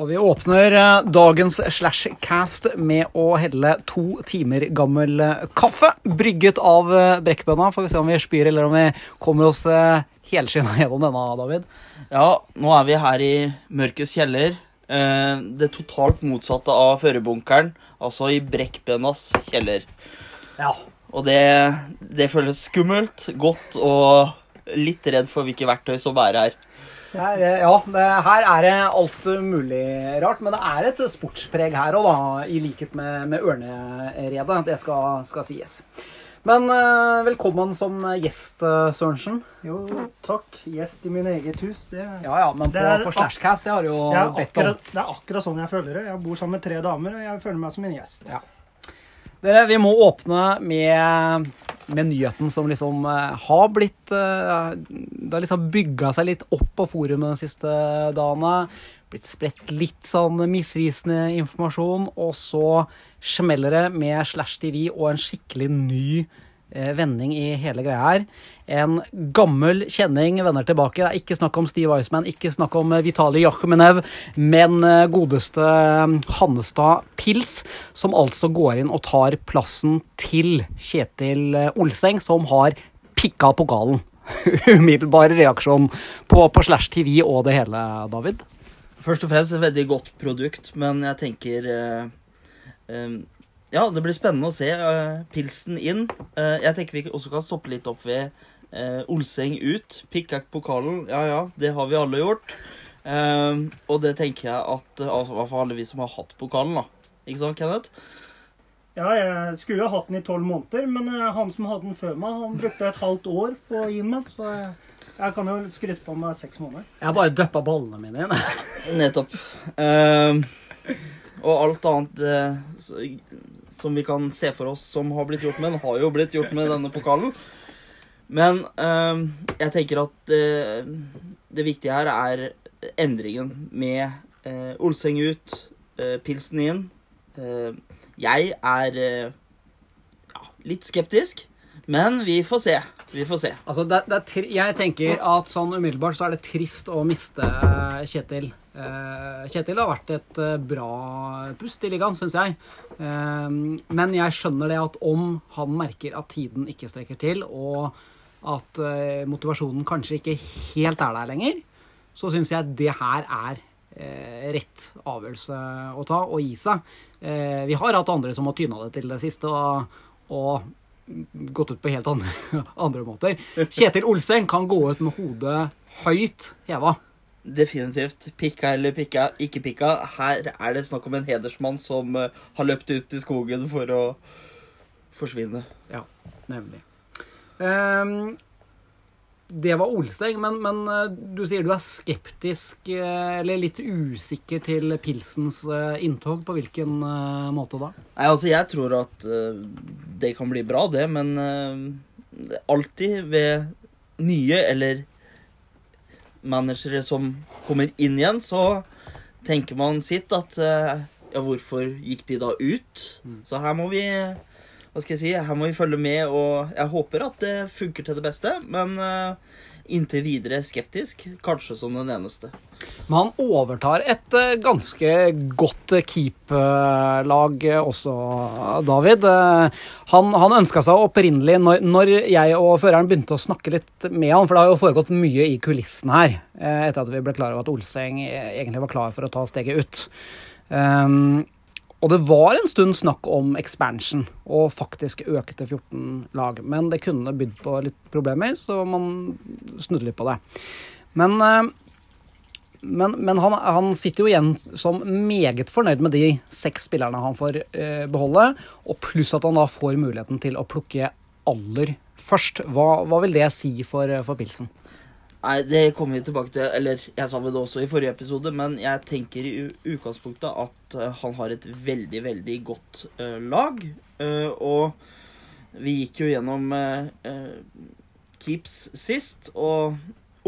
Og vi åpner eh, dagens slashcast med å helle to timer gammel eh, kaffe. Brygget av eh, brekkbønna. Får vi se om vi spyr eller om vi kommer oss helskinna gjennom denne, David. Ja, nå er vi her i mørkets kjeller. Det totalt motsatte av førerbunkeren. Altså i brekkbønnas kjeller. Ja. Og det, det føles skummelt, godt og litt redd for hvilke verktøy som er her. Det er, eh, ja, her er det alt mulig rart, men det er et sportspreg her òg, da. I likhet med, med ørneredet. Det skal, skal sies. Men eh, velkommen som gjest, eh, Sørensen. Jo, takk. Gjest i min eget hus. Det, Ja ja, men på, på Slashcast, det har du jo det, bedt om. det er akkurat sånn jeg føler det. Jeg bor sammen med tre damer, og jeg føler meg som en gjest. Dere, vi må åpne med, med nyheten som liksom eh, har blitt eh, Det har liksom bygga seg litt opp på forumet de siste dagene. Blitt spredt litt sånn misvisende informasjon, og så smeller det med Slash TV og en skikkelig ny eh, vending i hele greia her. En gammel kjenning vender tilbake. Det er ikke snakk om Steve Iceman, ikke snakk om eh, Vitali Jakhmenev, men eh, godeste eh, Hannestad Pils, som altså går inn og tar plassen til Kjetil Olseng, som har pikka pokalen. Umiddelbar reaksjon på, på Slash TV og det hele, David. Først og fremst et veldig godt produkt, men jeg tenker uh, eh, Ja, det blir spennende å se uh, pilsen inn. Jeg tenker vi også kan stoppe litt opp ved eh, Olseng ut. Pikka pokalen. Ja ja, det har vi alle gjort. Eh, og det tenker jeg at eh, altså, hvert fall alle vi som har hatt pokalen, da. Ikke sant, Kenneth? Ja, jeg skulle jo hatt den i tolv måneder, men eh, han som hadde den før meg, han brukte et halvt år på å gi den meg. Så jeg, kan jo skryte på meg seks måneder. Jeg har bare døppa ballene mine inn. Nettopp. Eh, og alt annet eh, som vi kan se for oss som har blitt gjort med den, har jo blitt gjort med denne pokalen. Men eh, jeg tenker at eh, det viktige her er endringen med eh, Olseng ut, pilsen inn. Jeg er ja, litt skeptisk, men vi får se. Vi får se. Altså, det, det jeg tenker at sånn umiddelbart så er det trist å miste Kjetil. Kjetil har vært et bra pust i ligaen, syns jeg. Men jeg skjønner det at om han merker at tiden ikke strekker til, og at eh, motivasjonen kanskje ikke helt er der lenger, så syns jeg det her er eh, rett avgjørelse å ta og gi seg. Eh, vi har hatt andre som har tyna det til det siste, og, og gått ut på helt andre, andre måter. Kjetil Olsen kan gå ut med hodet høyt heva. Definitivt. Pikka eller pikka, ikke pikka. Her er det snakk om en hedersmann som har løpt ut i skogen for å forsvinne. Ja, nemlig. Ehm, det var Olseng, men, men eh, du sier du er skeptisk, eh, eller litt usikker til pilsens eh, inntog. På hvilken måte da? Nei, altså, jeg tror at det kan bli bra, det, men alltid ved nye eller managere som kommer inn igjen, så tenker man sitt at Ja, hvorfor gikk de da ut? Så her må vi Hva skal jeg si? Her må vi følge med, og jeg håper at det funker til det beste, men eh, inntil videre skeptisk. Kanskje som den eneste. Men han overtar et eh, ganske godt keeperlag eh, også, David. Han, han ønska seg opprinnelig, når, når jeg og føreren begynte å snakke litt med han, for det har jo foregått mye i kulissene her, etter at vi ble klar over at Olseng egentlig var klar for å ta steget ut. Um, og det var en stund snakk om expansion, og faktisk øke til 14 lag. Men det kunne bydd på litt problemer, så man snudde litt på det. Men eh, men, men han, han sitter jo igjen som meget fornøyd med de seks spillerne han får eh, beholde, og pluss at han da får muligheten til å plukke aller først. Hva, hva vil det si for, for Pilsen? Nei, det kommer vi tilbake til. Eller jeg sa vel det også i forrige episode, men jeg tenker i utgangspunktet at eh, han har et veldig, veldig godt uh, lag. Uh, og vi gikk jo gjennom Keeps sist, og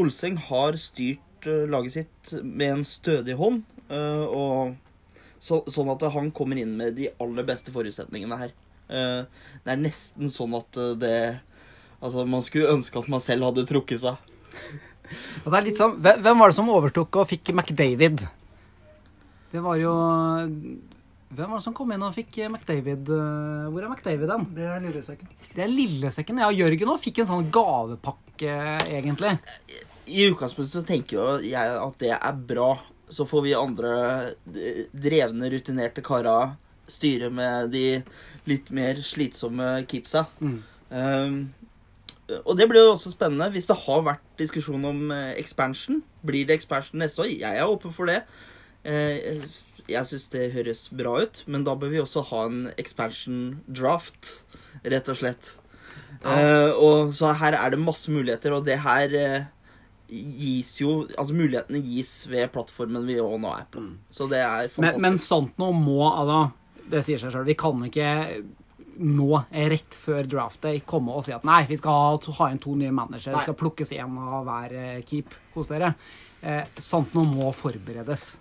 Olseng har styrt laget sitt med en stødig hånd. og så, sånn at han kommer inn med de aller beste forutsetningene her. Det er nesten sånn at det Altså, man skulle ønske at man selv hadde trukket seg. Det er litt sånn, hvem var det som overtok og fikk McDavid? Det var jo Hvem var det som kom inn og fikk McDavid Hvor er McDavid den? Det er lillesekken. Det er lillesekken. Ja, Jørgen òg fikk en sånn gavepakke, egentlig. I utgangspunktet så tenker jo jeg at det er bra. Så får vi andre drevne, rutinerte kara styre med de litt mer slitsomme kipsa Mm. Um, og det blir jo også spennende. Hvis det har vært diskusjon om eh, expansion, blir det expansion neste år? Jeg er åpen for det. Eh, jeg syns det høres bra ut, men da bør vi også ha en expansion draft, rett og slett. Eh, og så her er det masse muligheter, og det her gis jo Altså mulighetene gis ved plattformen vi òg nå er på. Så det er Men, fantastisk. men sånt noe må altså, Det sier seg sjøl. Vi kan ikke nå, rett før draft day, komme og si at nei, vi skal ha, ha inn to nye managere. Det skal plukkes én av hver eh, keep hos dere. Eh, sånt noe må forberedes.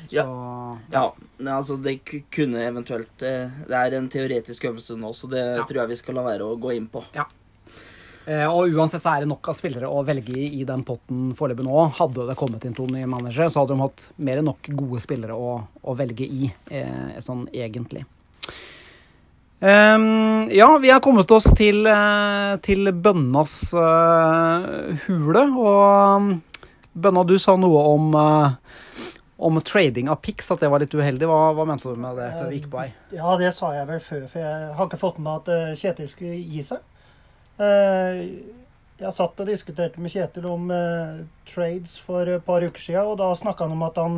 Så Ja. Ja, altså det kunne eventuelt eh, Det er en teoretisk øvelse nå, så det Ja. tror jeg vi skal la være å gå inn på. Eh, og uansett så er det nok av spillere å velge i i den potten foreløpig nå. Hadde det kommet inn to nye managere, så hadde de hatt mer enn nok gode spillere å, å velge i, eh, sånn egentlig. Ehm, ja, vi har kommet oss til, eh, til bønnas uh, hule, og um, Bønna, du sa noe om, uh, om trading av pics, at det var litt uheldig. Hva, hva mente du med det før vi gikk på vei? Ja, det sa jeg vel før, for jeg har ikke fått med at eh, Kjetil skulle gi seg. Uh, Jeg satt og diskuterte med Kjetil om trades for et par uker siden, og da snakka han om at han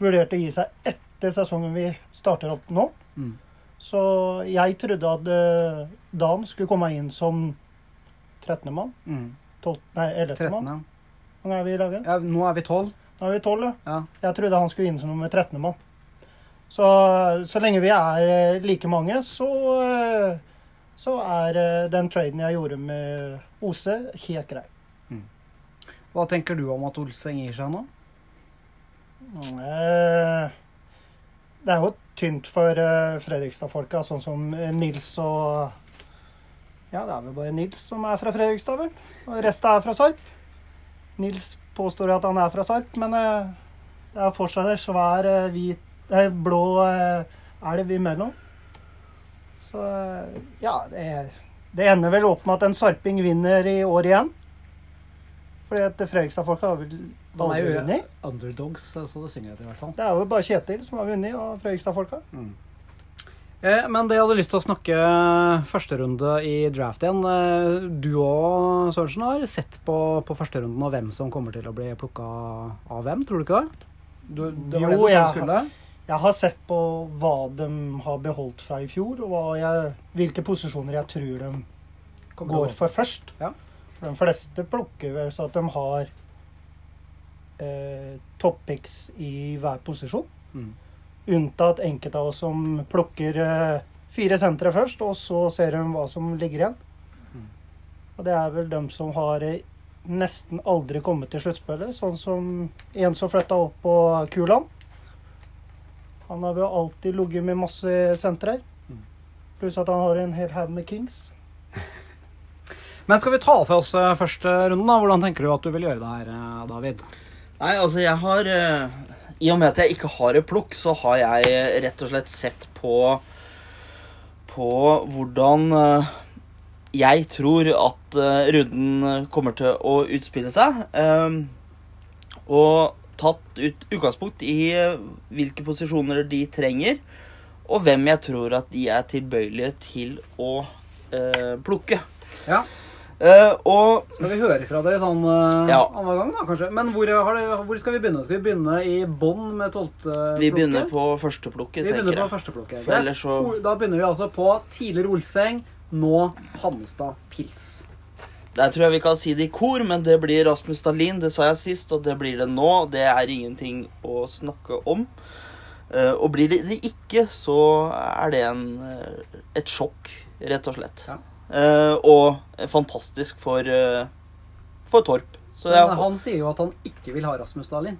vurderte å gi seg etter sesongen vi starter opp nå. Mm. Så jeg trodde at eh, Dan skulle komme inn som 13. mann. Mm. 12, nei, 11. 13, mann. Hvor mange er vi i laget? ja. Nå er vi 12. Nå er vi 12, ja. Ja. Jeg trodde han skulle inn som nummer 13. mann. Så, så lenge vi er eh, like mange, så, eh, så er eh, den traden jeg gjorde med Ose, helt grei. Hva tenker du om at Olseng gir seg nå? Eh, Det er jo tynt for uh, Fredrikstad-folka, sånn som eh, Nils og Ja, det er vel bare Nils som er fra Fredrikstad, vel. Og resten er fra Sarp. Nils påstår at han er fra Sarp, men uh, det er fortsatt en svær uh, hvit, blå elv imellom. Så ja, det, det ender vel opp med at en sarping vinner i år igjen. Fordi at Fredrikstad-folka har vel De er jo vunnet. underdogs, så det synger etter i hvert fall. Det er jo bare Kjetil som har vunnet og Frøyestad-folka. Eh, men det jeg hadde lyst til å snakke første runde i draft igjen. Eh, du og Sørensen har sett på, på første runden og hvem som kommer til å bli plukka av hvem, tror du ikke det? Du, det Jo, det jeg har. Jeg har sett på hva de har beholdt fra i fjor, og jeg, hvilke posisjoner jeg tror de Kommer går for først. Ja. For de fleste plukker vel så at de har eh, toppicks i hver posisjon. Mm. Unntatt enkelte av oss som plukker eh, fire sentre først, og så ser de hva som ligger igjen. Mm. Og det er vel dem som har eh, nesten aldri kommet til sluttspillet, sånn som en som flytta opp på Kuland. Han har vel alltid ligget med masse sentre. Mm. Pluss at han har en hel haug med Kings. Men skal vi ta for oss eh, første runden, da? Hvordan tenker du at du vil gjøre det her, eh, David? Nei, altså jeg har eh, I og med at jeg ikke har et plukk, så har jeg eh, rett og slett sett på På hvordan eh, jeg tror at runden kommer til å utspille seg. Og tatt ut utgangspunkt i hvilke posisjoner de trenger, og hvem jeg tror at de er tilbøyelige til å plukke. Ja. Eh, og Skal vi høre fra dere sånn uh, Ja. annenhver gang, da, kanskje? Men hvor, har det, hvor skal vi begynne? Skal vi begynne i bånn med tolvte vi begynner på førsteplukket, Vi begynner tenker på jeg. førsteplukket. For ellers så- Da begynner vi altså på tidligere Olseng, nå Hannestad Pils. Der tror jeg vi kan si det i kor, men det blir Rasmus Dahlin. Det sa jeg sist, og det blir det nå. Det er ingenting å snakke om. Uh, og blir det ikke, så er det en, et sjokk, rett og slett. Ja. Eh, og fantastisk for, eh, for Torp. Så Men jeg, han sier jo at han ikke vil ha Rasmus Dahlin.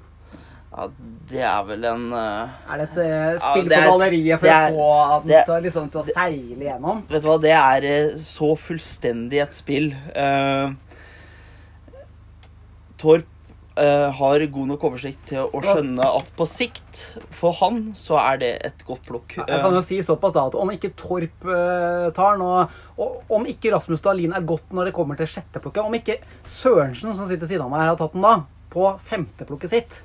ja, det er vel en uh, Er det et uh, spill det på er- galleriet for er- å få han det- til, liksom, til å seile gjennom? Vet du hva, det er så fullstendig et spill. Uh, Torp eh, har god nok oversikt til å skjønne at på sikt, for han, så er det et godt plukk. Jeg kan jo si såpass da, at Om ikke Torp uh, tar nå og Om ikke Rasmus Dahlin er godt når det kommer til sjetteplukket Om ikke Sørensen, som sitter siden av meg, her har tatt den da, på femteplukket sitt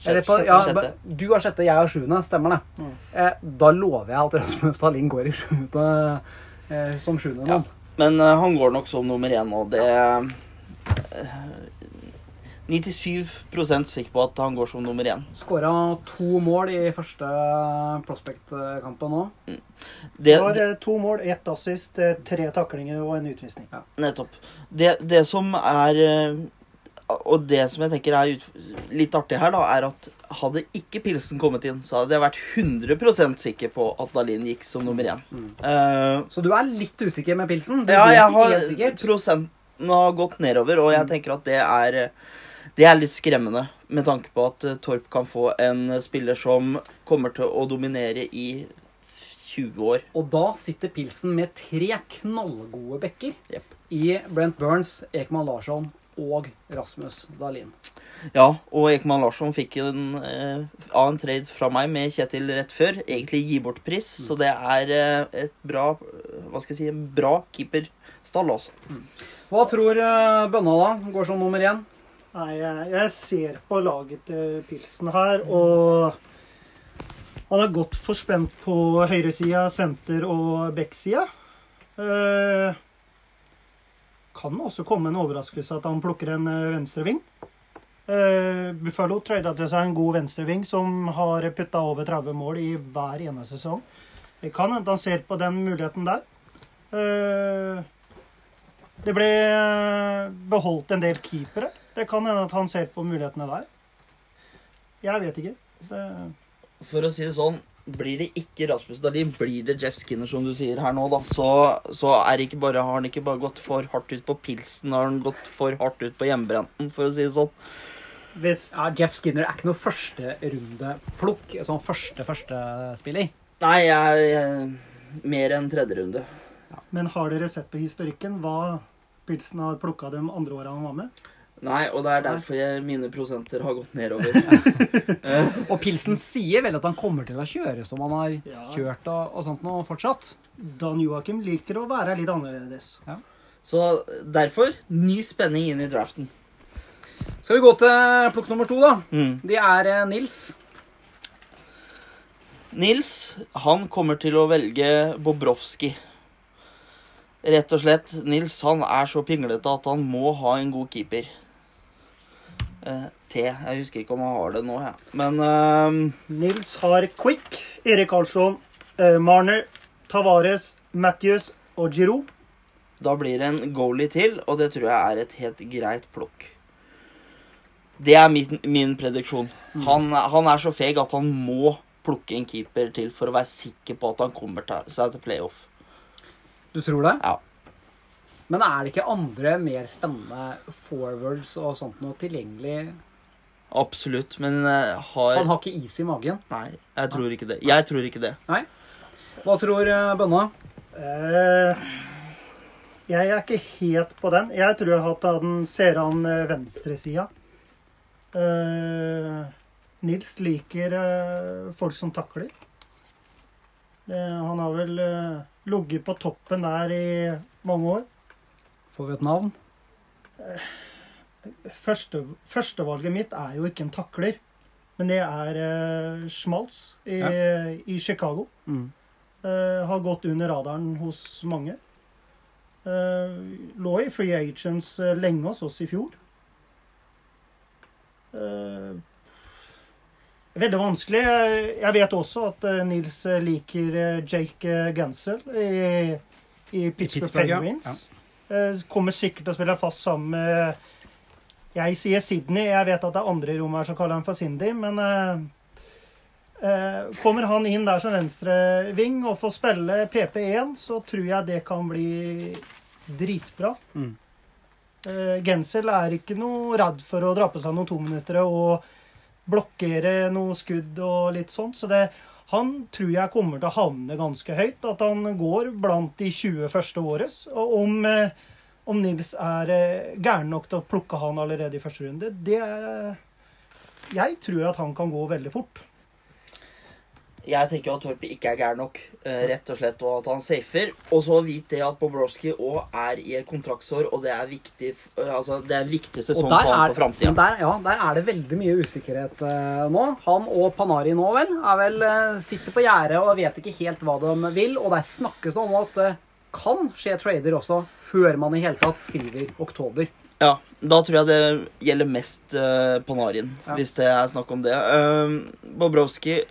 på, ja. Du har sjette, jeg har sjuende. Stemmer det. Mm. Eh, da lover jeg at Rasmus Dahlin går i sjuende eh, som sjuende Ja. Men uh, han går nok som nummer én, og det eh, 97 sikker på at han går som nummer én. Skåra to mål i første Prospect-kampen nå. Det, Det var eh, to mål, ett assist, eh, tre taklinger og en utvisning. Nettopp. Det, det som er eh, Og det som jeg tenker er ut, litt artig her, da, er at hadde ikke Pilsen kommet inn, så hadde jeg vært 100% sikker på at Dalin gikk som nummer én. Mm. Uh, Så du er litt usikker med pilsen? Du ja, jeg har. Prosenten har gått nedover, og jeg tenker at det er det er litt skremmende, med tanke på at eh, Torp kan få en spiller som kommer til å dominere i 20 år. Og da sitter pilsen med tre knallgode bekker yep. i Brent Burns, Ekman Larsson og Rasmus Dahlin. Ja, og Ekman Larsson fikk en, eh, annen trade fra meg med Kjetil rett før. Egentlig gi bort pris, så det er eh, et bra eh, Hva skal jeg si En bra keeperstall, altså. Hva tror eh, Bønna da? Går som nummer én? Nei, jeg, jeg ser på laget til Pilsen her, og han er godt forspent på høyresida, senter og backsida. Eh, kan også komme en overraskelse at han plukker en eh, venstreving. Eh, Buffalo trøyda til seg en god venstreving som har putta over 30 mål i hver ene sesong. Det kan hende han ser på den muligheten der. Eh, det ble eh, beholdt en del keepere. Det kan hende at han ser på mulighetene der. Jeg vet ikke. Det, For å si det sånn, blir det ikke Rasmus Dahlin, blir det Jeff Skinner, som du sier her nå, da, så, så er ikke bare, har han ikke bare gått for hardt ut på pilsen, har han gått for hardt ut på hjemmebrenten, for å si det sånn. hvis, Ja, Jeff Skinner er ikke noe førsterundeplukk. Sånn første-første-spiller. Nei, jeg, jeg Mer enn tredje runde. men har dere sett på historikken hva Pilsen har plukka de andre åra han var med? Nei, og det er derfor jeg, mine prosenter har gått nedover. Og Pilsen sier vel at han kommer til å kjøre som han har Ja. kjørt og, og sånt nå fortsatt. Dan Joakim liker å være litt annerledes. Så derfor ny spenning inn i draften. Skal vi gå til plukk nummer to, da? Mm. De er eh, Nils. Nils, han kommer til å velge Bobrovskij. Rett og slett. Nils han er så pinglete at han må ha en god keeper. Eh, T. Jeg husker ikke om han har det nå, jeg. Men uh... Nils har Quick, Erik Karlsson, uh, Marner, Tavares, Matthews og Giroud. da blir det en goalie til, og det tror jeg er et helt greit plukk. Det er min, min prediksjon. Han, han er så feg at han må plukke en keeper til for å være sikker på at han kommer til, seg til playoff. Du tror det? Ja. Men er det ikke andre mer spennende forwards og sånt noe tilgjengelig? Absolutt, men eh, har Han har ikke is i magen. Nei, jeg tror ikke det. Jeg tror ikke det. Hva tror eh, Bønna? Eh, jeg er ikke helt på den. Jeg tror at han ser an eh, venstresida. Eh, Nils liker eh, folk som takler. Det, han har vel eh, ligget på toppen der i mange år. Får vi et navn? Første, Førstevalget mitt er jo ikke en takler, men det er uh, Schmaltz i, i Chicago. Mm. Uh, har gått under radaren hos mange. Uh, lå i Free Agents eh, lenge hos oss i fjor. Uh, veldig vanskelig. Jeg- vet også at eh, Nils eh, liker eh, Jake Gensel i, i Pittsburgh, Pittsburgh, ja. Penguins. Eh, kommer sikkert til å spille fast sammen med Jeg sier Sydney. Jeg vet at det er andre i rommet her som kaller han for Cindy, men eh, Eh, kommer han inn der som venstreving og får spille PP1, så tror jeg det kan bli dritbra. Mm. Eh, Gensel er ikke noe redd for å dra på seg noen tominuttere og blokkere noe skudd og litt sånt. Så det, han tror jeg kommer til å havne ganske høyt. At han går blant de 20 første årets. Og om, eh, Om Nils er eh, gæren nok til å plukke han allerede i første runde, det Jeg tror at han kan gå veldig fort. Jeg tenker at Torp ikke er gæren nok, eh, rett og slett, og at han safer. Og så vit det at Bobrovsky òg er i et kontraktsår, og det er viktig eh, Altså, det er en viktig sesong for er, for framtida. der, ja, der er det veldig mye usikkerhet uh, nå. Han og Panari nå, vel, er vel uh, sitter på gjerdet og vet ikke helt hva de vil. Og der snakkes det om at det kan skje trader også før man i hele tatt skriver oktober. Ja, da tror jeg det gjelder mest uh, Panarin, Ja. hvis det er snakk om det. Uh, Bobrovskij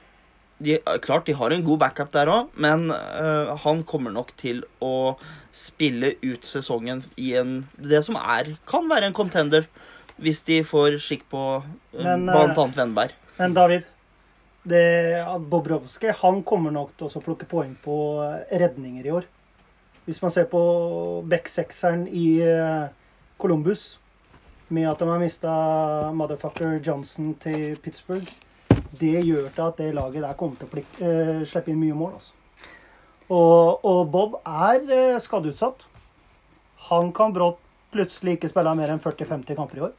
de, Klart de har en god backup der òg, men uh, han kommer nok til å spille ut sesongen i en Det som er kan være en contender, hvis de får skikk på uh, Men, blant eh, annet Vennberg. Men David, det, Bobrovskij han kommer nok til å plukke poeng på redninger i år. Hvis man ser på backsekseren i Columbus, med at de har mista motherfucker Johnson til Pittsburgh, det gjør til at det laget der kommer til å plik, eh, slippe inn mye mål. Altså. Og, og Bob er eh, skadeutsatt. Han kan brått plutselig ikke spille mer enn 40-50 kamper i år.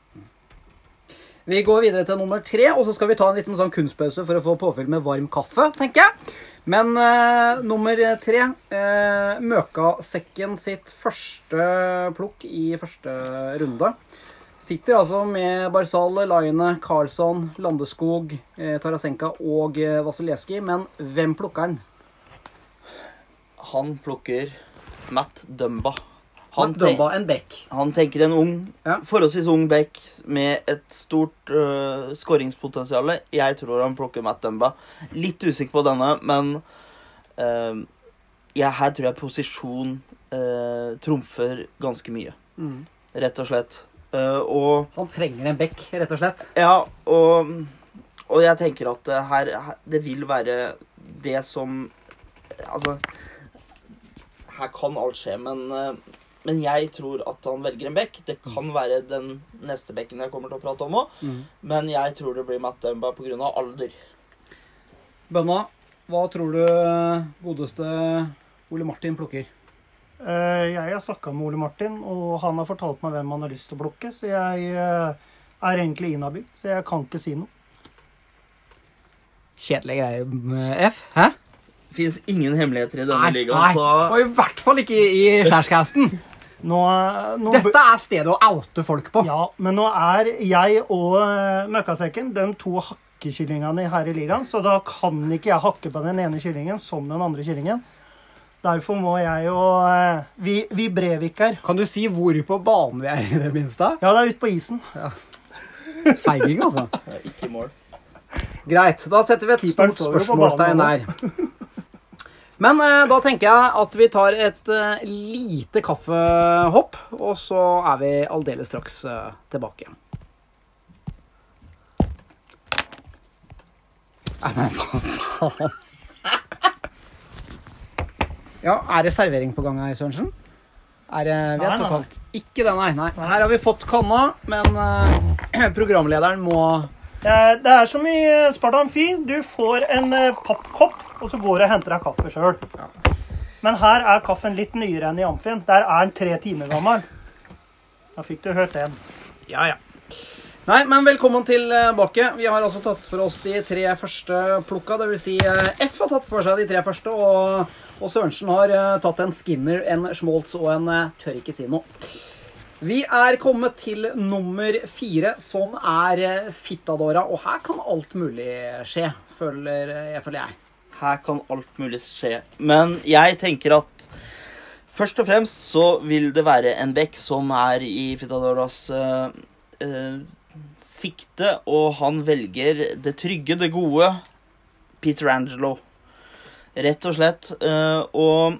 Vi går videre til nummer tre, og så skal vi ta en liten sånn kunstpause for å få påfyll med varm kaffe, tenker jeg. Men eh, nummer tre eh, Møkasekken sitt første plukk i første runde. Sitter altså med Barzal, Laine, Karlsson, Landeskog, eh, Tarasenka og eh, Vasilevskij. Men hvem plukker han? Han plukker Matt Dumba. Han, Matt Dumba, en back. Han tenker en ung, Ja. forholdsvis ung back med et stort uh, skåringspotensial. Jeg tror han plukker Matt Dumba. Litt usikker på denne, men uh, ja, her tror jeg posisjon uh, trumfer ganske mye. Mm. Rett og slett. Uh, og Han trenger en bekk, rett og slett. ja, og, og jeg tenker at det her, her Det vil være det som Altså Her kan alt skje, men, eh, men jeg tror at han velger en bekk. Det kan være den neste bekken jeg kommer til å prate om òg, Mm. men jeg tror det blir Matt Dumba pga. alder. Bønna, hva tror du godeste Ole Martin plukker? Eh, Jeg har snakka med Ole Martin, og han har fortalt meg hvem han har lyst til å blokke. Så jeg eh, er egentlig inhabil, så jeg kan ikke si noe. Kjedelige greier, F. Hæ? Det fins ingen hemmeligheter i denne ligaen, nei. så Og i hvert fall ikke i, skjærskasten. Nå, nå, Dette er stedet å oute folk på. Ja, men nå er jeg og eh, Møkkasekken de to hakkekyllingene her i ligaen, så da kan ikke jeg hakke på den ene kyllingen som den andre kyllingen. Derfor må jeg jo... Vi Vi, vi Breviker Kan du si hvor på banen vi er i det minste? Ja, det er ute på isen. Feiging, altså. ikke mål. Greit. Da setter vi et Keeperen stort spørsmålstegn banen der. Men eh, da tenker jeg at vi tar et eh, lite kaffehopp, og så er vi aldeles straks eh, tilbake. Nei, men hva faen? Ja, er det servering på gang her, Sørensen? Er det, vi har tross alt Ikke det, nei, nei. Her har vi fått kanna, men eh, programlederen må Eh, Det er som i eh, Sparta Amfi. Du får en eh, pappkopp, og så går du og henter deg kaffe sjøl. Men her er kaffen litt nyere enn i Amfien. Der er den tre timer gammel. Da fikk du hørt den. Ja, ja. Nei, men velkommen tilbake. Vi har altså tatt for oss de tre første plukka. Det vil si eh, F har tatt for seg de tre første, og, og Sørensen har eh, tatt en Skinner, en Schmaltz og en eh, Tør ikke si noe. Vi er kommet til nummer fire, som er eh, Fittadora. Og her kan alt mulig skje, føler jeg. Føler jeg. Her kan alt mulig skje. Men jeg tenker at først og fremst så vil det være en bekk som er i Fitadoras uh, sikte, og han velger det trygge, det gode Peter Angelo. Rett og slett. eh, og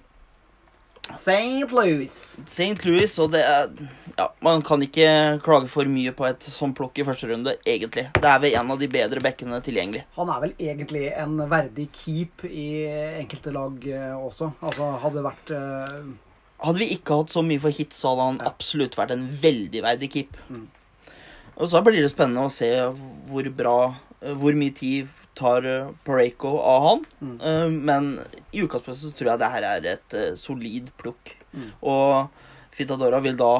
St. Louis. St. Louis, og det er Ja, man kan ikke klage for mye på et sånt plukk i første runde, egentlig. Det er vel en av de bedre bekkene tilgjengelig. Han er vel egentlig en verdig keep i enkelte lag eh, også. Altså, hadde det vært uh... Hadde vi ikke hatt så mye for hits, hadde han Ja. absolutt vært en veldig verdig keep. Mm. Og så blir det spennende å se hvor bra Hvor mye tid tar eh, Pareko av han. Mm. Eh, Men i utgangspunktet så tror jeg det her er et eh, solid plukk. Mm. Og Fitadora vil da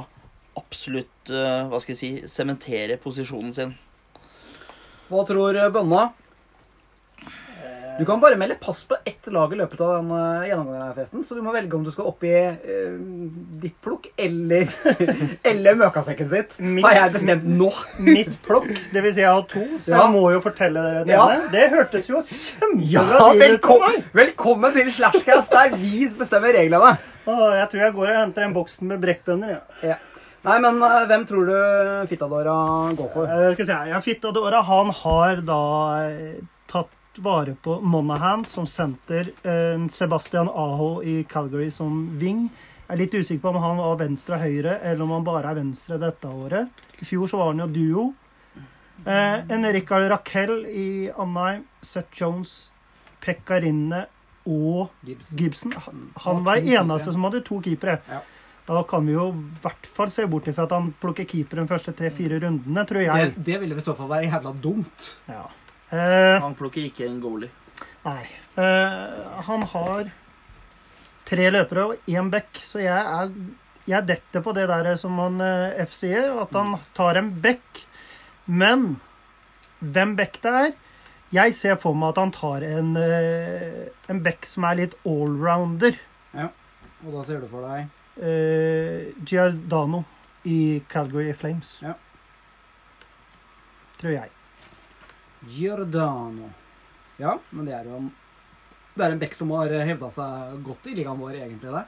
absolutt eh, hva skal jeg si, sementere posisjonen sin. Hva tror eh, Bønna? Du kan bare melde pass på ett lag i løpet av den eh, gjennomgangen her, forresten. Så du må velge om du skal opp i eh, ditt plukk eller, eller møkasekken sitt. Mitt- Har jeg bestemt nå. Mitt plukk, det vil si jeg har to, så Ja. jeg må jo fortelle dere det Ja. Det hørtes jo kjempebra Ja, deal ut velkommen, velkommen til Slashcast, der vi bestemmer reglene. Åh, jeg tror jeg går og henter en boksen med brekkbønner. Ja. Ja. Nei, men eh, hvem tror du Fittadora går for? Jeg skal si, ja, Fittadora han har da eh, vare på Monahan som senter, eh, Sebastian Aho i Calgary som wing. Jeg er litt usikker på om han var venstre og høyre, eller om han bare er venstre dette året. I fjor så var han jo duo. Eh, en Rikard Raquel i Anheim, Seth Jones, Pekkarinne og Gibson. Han, han var eneste som hadde to keepere. Ja. Da kan vi jo i hvert fall se bort ifra at han plukker keeper de første tre-fire rundene, tror jeg. Det, det ville i så fall være jævla dumt. Ja. Eh, Han plukker ikke en goalie. nei. Eh, han har tre løpere og én back, så jeg er jeg detter på det der som han eh, F sier, at han tar en back. Men hvem back det er Jeg ser for meg at han tar en, en back som er litt allrounder. Ja, Og da ser du for deg Eh, Giardano i Calgary Flames. Ja. Tror jeg. Giordano. Ja, men det er jo en Det er en bekk som har hevda seg godt i ligaen vår, egentlig. det.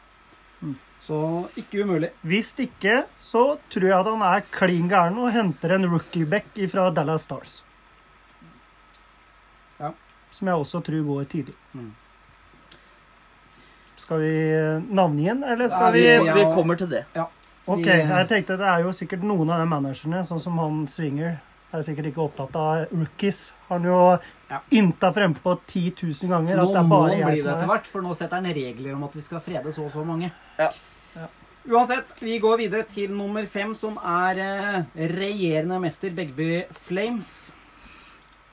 Mm. Så ikke umulig. Hvis ikke, så tror jeg at han er klin gæren og henter en rookie-back fra Dallas Stars. Ja. Som jeg også tror går tidlig. Mm. Skal vi eh, navngi den, eller Ja, skal vi vi- Vi kommer til det. Ok, jeg tenkte det er jo sikkert noen av de managerne, sånn som han Swinger, er sikkert ikke opptatt av rookies. Har han jo Ja. ynta frempå på 10 000 ganger at det er bare jeg bli som det er etter hvert, for nå setter han regler om at vi skal frede så og så mange. Ja. Ja. Uansett, vi går videre til nummer fem, som er eh, regjerende mester Begby Flames.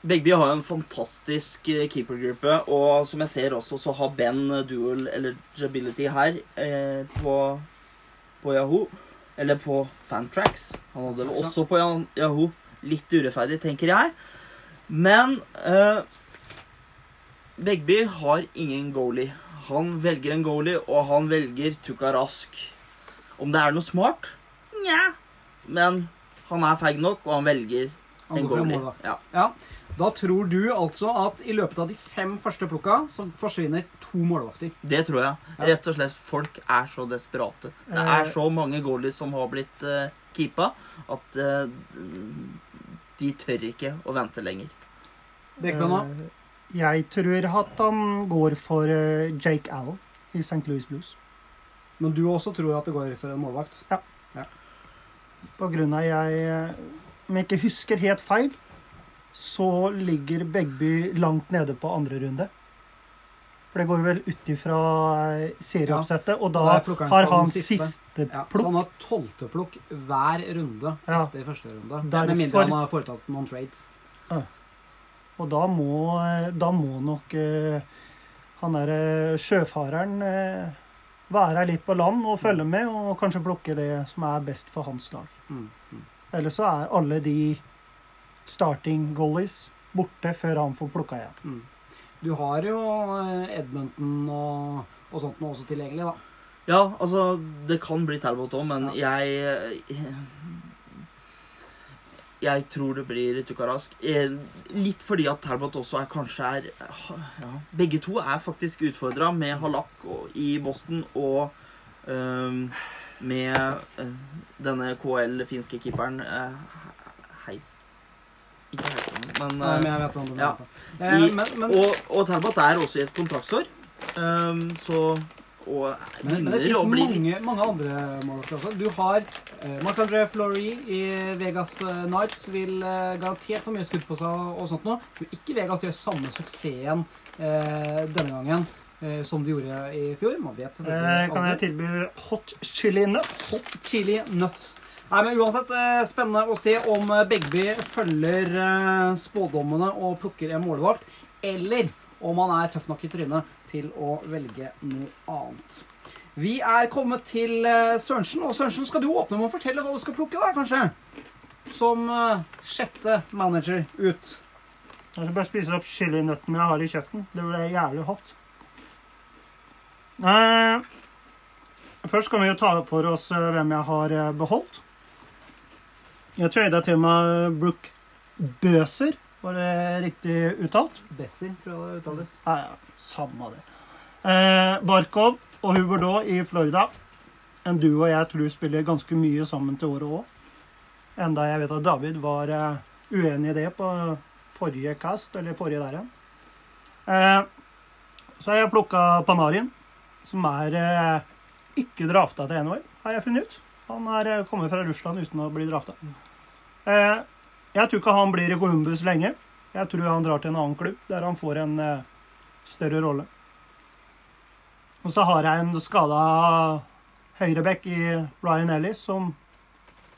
Begby har en fantastisk eh, keepergruppe, og som jeg ser også, så har Ben dual eligibility her eh, på, på Yahoo. Eller på Fantrax. Han hadde det også på Yahoo. Litt urettferdig, tenker jeg. Men eh, Begby har ingen goalie. Han velger en goalie, og han velger Tukka Rask. Om det er noe smart? Nja. Men han er feig nok, og han velger Han en goalie. Ja. Ja. Da tror du altså at i løpet av de fem første plukka så forsvinner to målvakter. Det tror jeg. Rett og slett, folk er så desperate. Det er Eh. så mange goalies som har blitt uh, keepa, at eh, de tør ikke å vente lenger. Bekbønna. da? Jeg tror at han går for eh, Jake Allen i St. Louis Blues. Men du også tror at det går for en målvakt? Ja. På grunn av jeg eh, Om jeg ikke husker helt feil, så ligger Begby langt nede på andre runde. For det går vel ut ifra eh, serieoppsettet, og da da har han siste. siste Ja, plukk. han har tolvteplukk hver runde Ja. etter første runde. Derfor- Med mindre han har foretatt noen trades. Og da må, eh, da må nok uh, han derre sjøfareren uh, være litt på land og følge med, og kanskje plukke det som er best for hans lag. Mm. Mm. Ellers så er alle de starting goalies borte før han får plukka igjen. Mm. Du har jo eh, Edmonton og, og sånt nå også tilgjengelig, da. Ja, altså, det kan bli Talbot òg, men jeg Jeg tror det blir Tukarask. Eh, Litt fordi at Talbot også er kanskje er ja, Begge to er faktisk utfordra med Halak i Boston og ehm, med eh, denne KL-finske keeperen eh, Heis. Ikke Heis, men Nei, men eh, jeg vet hva du ja. mener. Eh, I- men, men, og, og Talbot er også i et kontraktsår. um, så Og men, men det finnes mange, litt mange andre målvakter også. Du har eh, Marc-André Flory i Vegas Nights. Knights vil eh, garantert få mye skudd på seg og sånt noe. Tror ikke Vegas gjør samme suksessen eh, denne gangen eh, som de gjorde i fjor. Man vet selvfølgelig Eh, kan jeg tilby hot chili nuts? Hot chili nuts. Nei, men uansett, eh, spennende å se om eh, Begby følger eh, spådommene og plukker en målvakt, eller om han er tøff nok i trynet til å velge noe annet. Vi er kommet til Sørensen, og Sørensen, skal du åpne med å fortelle hva du skal plukke, da, kanskje? Som sjette manager ut. Jeg skal bare spise opp chilinøttene jeg har i kjeften. Det ble jævlig hot. Eh, først kan vi jo ta opp for oss hvem jeg har eh, beholdt. Jeg trada til meg Brook Bøser. Var det riktig uttalt? Besser, tror jeg det uttales. Ja, ja, samme det. Eh, Barkov og Huberdeau i Florida. En duo jeg tror spiller ganske mye sammen til året òg. Enda jeg vet at David var eh, uenig i det på forrige cast, eller forrige der igjen. Eh, så har jeg plukka Panarin, som er eh, ikke drafta til NHL, har jeg funnet ut. Han er eh, kommet fra Russland uten å bli drafta. Eh, jeg tror ikke han blir i Columbus lenge. Jeg tror han drar til en annen klubb der han får en eh, større rolle. Og så har jeg en skada høyreback i Ryan Ellis, som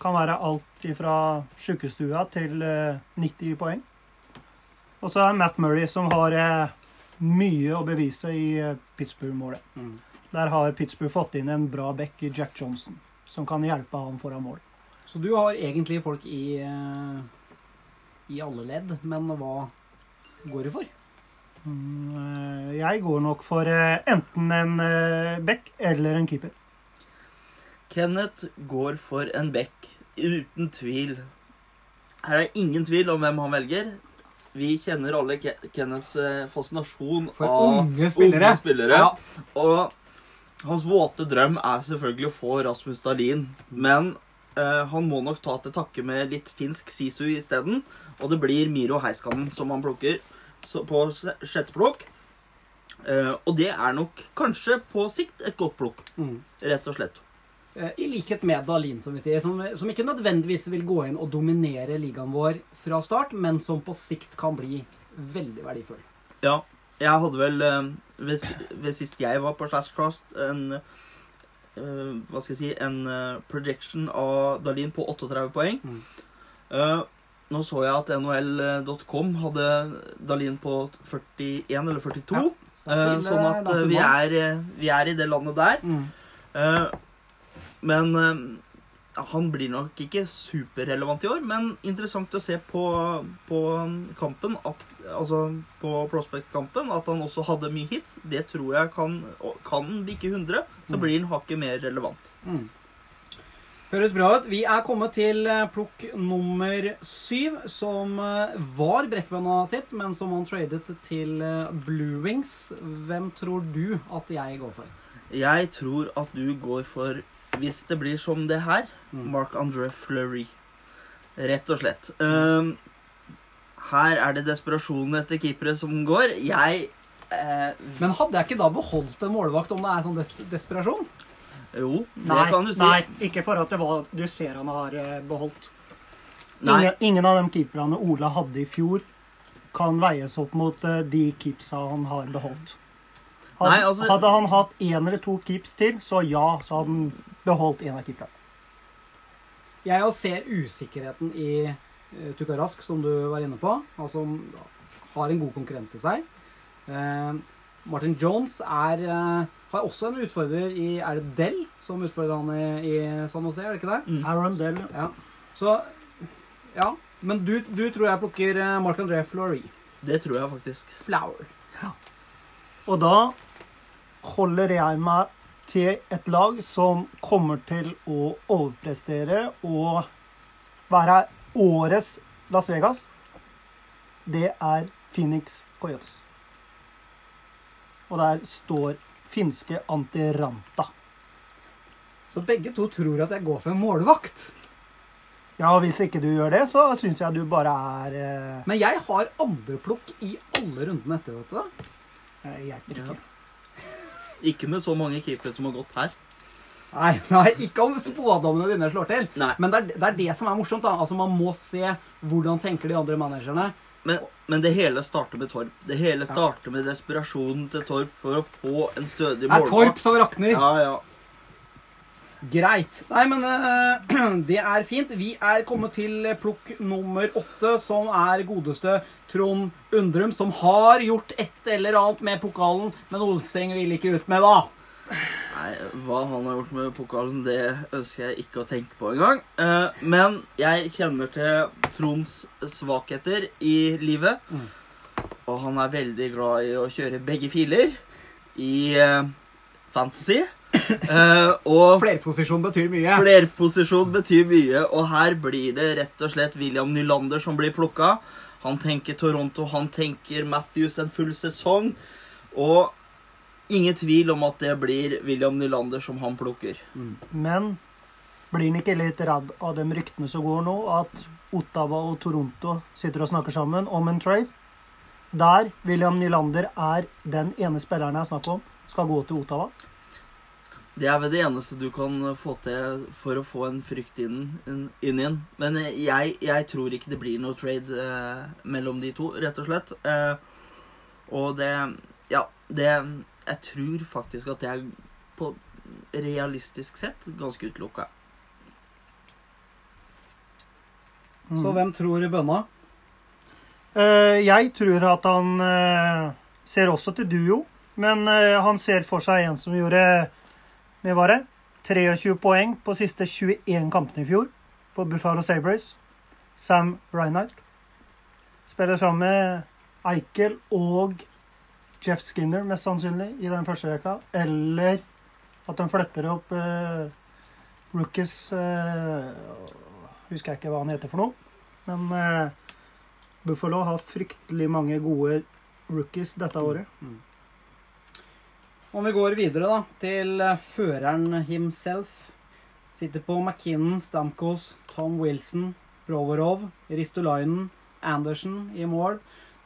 kan være alt fra sjukestua til eh, 90 poeng. Og så er Matt Murray, som har mye å bevise i Pittsburgh-målet. Mm. Der har Pittsburgh fått inn en bra back i Jack Johnson, som kan hjelpe han foran mål. Så du har egentlig folk i, eh, i alle ledd, men hva går du for? Mm, eh, Jeg går nok for eh, enten en back eller en keeper. Kenneth går for en back, uten tvil. Her er det ingen tvil om hvem han velger. Vi kjenner alle Kenneths fascinasjon For av unge spillere. unge spillere. Ja. Og hans våte drøm er selvfølgelig å få Rasmus Dahlin. Men eh, han må nok ta til takke med litt finsk sisu isteden. Og det blir Miro Heiskanen som han plukker så på sjette plukk. Eh, og det er nok kanskje på sikt et godt plukk, Mm. rett og slett. Eh, I likhet med Dahlin, som vi sier, som, som ikke nødvendigvis vil gå inn og dominere ligaen vår fra start, men som på sikt kan bli veldig verdifull. Ja, jeg hadde vel eh, ved, ved sist jeg var på Slashcast en eh, Hva skal jeg si En eh, projection av Dalin på 38 poeng. Mm. Nå så jeg at NHL.com hadde Dalin på 41 eller 42. Ja. Sånn at vi er, vi er i det landet der. Mm. Men han blir nok ikke superrelevant i år, men interessant å se på, på kampen at, Altså på Prospect-kampen at han også hadde mye hits. Det tror jeg kan Kan bikke 100, så Mm. blir han hakket mer relevant. Mm. Høres bra ut. Vi er kommet til eh, plukk nummer syv, som eh, var Brekkbønna sitt, men som han tradet til eh, Blue Wings. Hvem tror du at jeg går for? Jeg tror at du går for, hvis det blir som det her, Mark Marc-André Fleury. Rett og slett. Um, her er det desperasjonen etter keepere som går. Jeg eh, Men hadde jeg ikke da beholdt en målvakt om det er sånn des desperasjon? Jo, det Nei, kan du si. nei, ikke for at det var du ser han har eh, beholdt. Nei. Ingen, ingen av de keeperne Ola hadde i fjor, kan veies opp mot eh, de keepsa han har beholdt. Hadde, Nei, altså- hadde han hatt én eller to keeps til, så ja, så hadde han beholdt en av keeperne. Jeg ser usikkerheten i uh, Tuka Rask, som du var inne på. Altså har en god konkurrent til seg. Uh, Martin Jones er, uh, har også en utfordrer i Er det Dell som utfordrer han i, i San Jose, er det ikke det? Mm. Aaron Dell Ja. Så Ja. Men du, du tror jeg plukker eh, Marc-André Fleury. Det tror jeg faktisk. Flower. Ja. Og da holder jeg meg til et lag som kommer til å overprestere og være årets Las Vegas. Det er Phoenix Coyotes. Og der står finske Antiranta. Så begge to tror at jeg går for en målvakt. Ja, og hvis ikke du gjør det, så syns jeg du bare er eh, Men jeg har andreplukk i alle rundene etter dette. Jeg hjelper ikke. Ikke med så mange keepere som har gått her. Nei, nei, ikke om spådommene dine slår til. Nei. Men det er, det er det som er morsomt. da. Altså Man må se hvordan tenker de andre managerne. Men, men det hele starter med Torp. Det hele starter med desperasjonen til Torp for å få en stødig Det er Torp som rakner. Ja, ja. Greit. Nei, men uh, det er fint. Vi er kommet til plukk nummer åtte, som er godeste Trond Undrum, som har gjort et eller annet med pokalen, men Olseng vil ikke ut med, da. Nei, hva han har gjort med pokalen, det ønsker jeg ikke å tenke på engang. Uh, men jeg kjenner til Tronds svakheter i livet. Mm. Og han er veldig glad i å kjøre begge filer i uh, fantasy. Eh, og Flerposisjon betyr mye. flerposisjon betyr mye, og her blir det rett og slett William Nylander som blir plukka. Han tenker Toronto, han tenker Matthews en full sesong. Og ingen tvil om at det blir William Nylander som han plukker. Men blir han ikke litt redd av de ryktene som går nå, at Ottawa og Toronto sitter og snakker sammen om en trade? Der William Nylander er den ene spilleren jeg snakker om, skal gå til Ottawa. Det er vel det eneste du kan få til for å få en frykt inn, inn inn igjen. Men eh, jeg, jeg tror ikke det blir noe trade eh, mellom de to, rett og slett. Eh, og det Ja, det Jeg tror faktisk at det er på realistisk sett ganske utelukka. Mm. Så hvem tror i bønna? Uh, jeg tror at han uh, ser også til duo, men uh, han ser for seg en som gjorde med var det, 23 poeng på siste 21 kampene i fjor for Buffalo Sabres. Sam Reinhardt. Spiller sammen med Eichel og Jeff Skinner, mest sannsynlig, i den første rekka. Eller at de flytter opp eh, rookies eh, Husker jeg ikke hva han heter for noe. Men eh, Buffalo har fryktelig mange gode rookies dette året. Om vi går videre da, til eh, føreren himself. Sitter på McKinnon, Stamkos, Tom Wilson, Provorov, Ristolainen, Andersen i mål.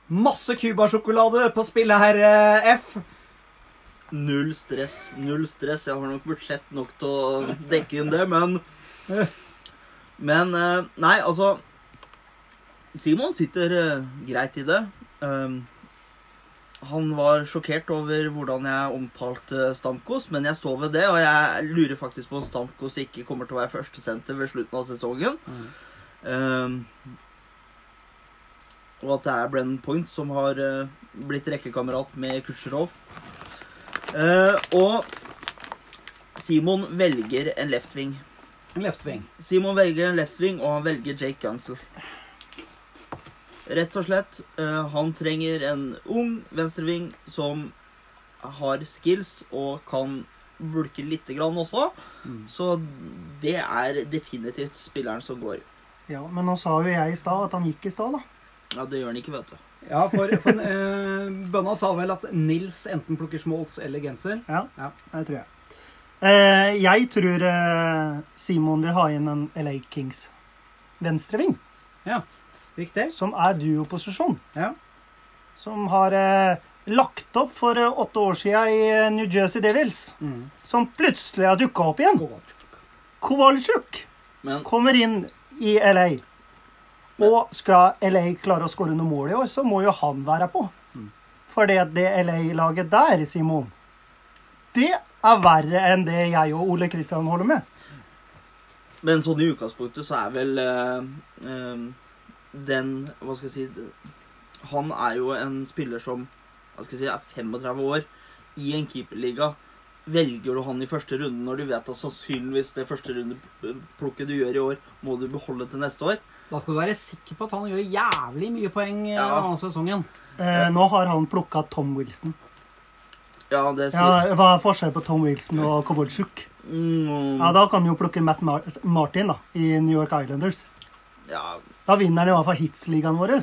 Masse Cuba-sjokolade på spillet her, eh, F. Null stress. Null stress. Jeg har nok budsjett nok til å dekke inn det, men Men eh, Nei, altså Simon sitter greit i det. Um, han var sjokkert over hvordan jeg omtalte Stamkos, men jeg står ved det, og jeg lurer faktisk på om Stamkos ikke kommer til å være førstesenter ved slutten av sesongen. Um, og at det er Brennan Point som har uh, blitt rekkekamerat med Kutsjerov. Uh, og Simon velger en left wing. En left wing. Simon velger en left wing, og han velger Jake Gunsel. Rett og slett. eh, han trenger en ung venstreving som har skills og kan bulke lite grann også. Mm. Så det er definitivt spilleren som går. Ja, Men nå sa jo jeg i stad at han gikk i stad, da. Ja, det gjør han ikke, vet du. Ja, for, for eh, Bønna sa vel at Nils enten plukker smolts eller genser. Ja, Ja. det tror jeg. Eh, jeg tror eh, Simon vil ha inn en LA Kings venstreving, Riktig. som er duoposisjon. Ja. Som har eh, lagt opp for eh, åtte år siden i eh, New Jersey Devils. Mm. Som plutselig har dukka opp igjen. Kovalchuk Men kommer inn i LA. Og skal LA klare å skåre noen mål i år, så må jo han være på. Mm. For det, det LA-laget der, Simon, det er verre enn det jeg og Ole Kristian holder med. Men sånn i utgangspunktet så er vel eh, eh, den Hva skal jeg si Han er jo en spiller som hva skal jeg si, er 35 år i en keeperliga. Velger du han i første runde når du vet at sannsynligvis det første rundeplukket du gjør i år, må du beholde til neste år? Da skal du være sikker på at han gjør jævlig mye poeng i Ja. denne sesongen. Eh, nå har han plukka Tom Wilson. Ja, det sier Ja, hva er forskjellen på Tom Wilson og Kovalchuk? mm, Ja, Da kan han jo plukke Matt Martin da, i New York Islanders. Ja, Da vinner han i hvert fall hitsligaen vår.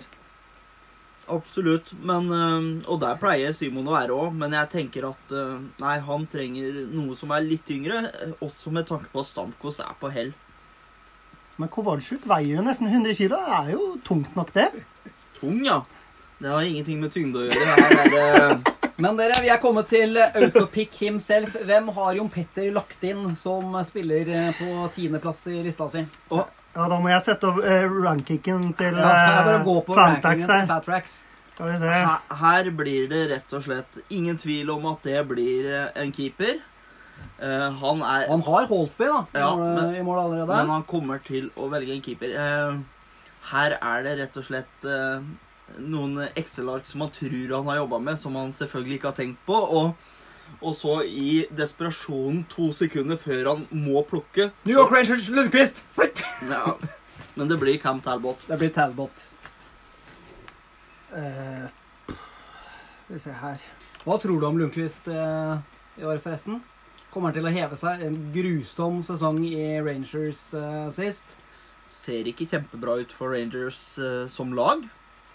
absolutt. Men, eh, og der pleier Simon å være òg, men jeg tenker at eh, nei, han trenger noe som er litt yngre, eh, også med tanke på at Stamkos er på hell. Men Kovalsjuk veier jo nesten 100 kilo. Det er jo tungt nok, det. Tung, ja. Det har ingenting med tyngde å gjøre. Her er det Men dere, vi er kommet til autopic himself. Hvem har Jon Petter lagt inn som spiller på tiendeplass i lista si? Ja, Da må jeg sette opp eh, rankingen til Ja, eh, Fantax til her. Fatrax. Skal vi se. her, her blir det rett og slett ingen tvil om at det blir eh, en keeper. Uh, han er Han har Holtby da, Ja, men- i mål allerede. Men han kommer til å velge en keeper. Uh, her er det rett og slett uh, noen Excel-ark som han tror han har jobba med, som han selvfølgelig ikke har tenkt på. Og og så i desperasjonen to sekunder før han må plukke New York Rangers, Lundqvist! ja. Men det blir Cam Talbot. Det blir Talbot. Uh, Skal vi se her. Hva tror du om Lundqvist uh, i år, forresten? Kommer han til å heve seg? En grusom sesong i Rangers uh, sist. Ser ikke kjempebra ut for Rangers som lag,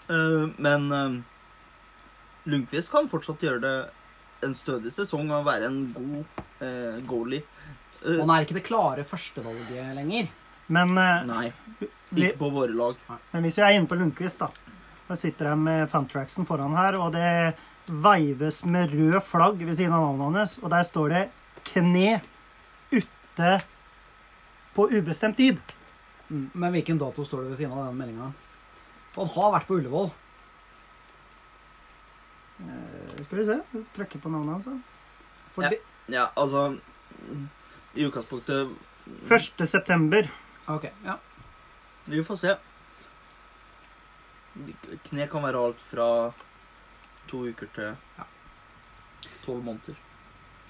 men Lundqvist kan fortsatt gjøre det en stødig sesong og være en god eh, goalie. Uh, Han er ikke det klare førstevalget lenger. Men, eh, nei, ikke på våre lag. men hvis jeg er inne på Lundqvist, da Da sitter jeg med Fantraxen foran her, og det veives med rød flagg ved siden av navnet hans, og der står det 'kne ute på ubestemt tid'. Mm. Men hvilken dato står det ved siden av den meldinga? Han har vært på Ullevål. Eh, Skal vi se. Trykke på navnet. For Ja. Ja, altså I utgangspunktet 1. september. Ok, ja. Vi får se. Kne kan være alt fra to uker til Ja. tolv måneder.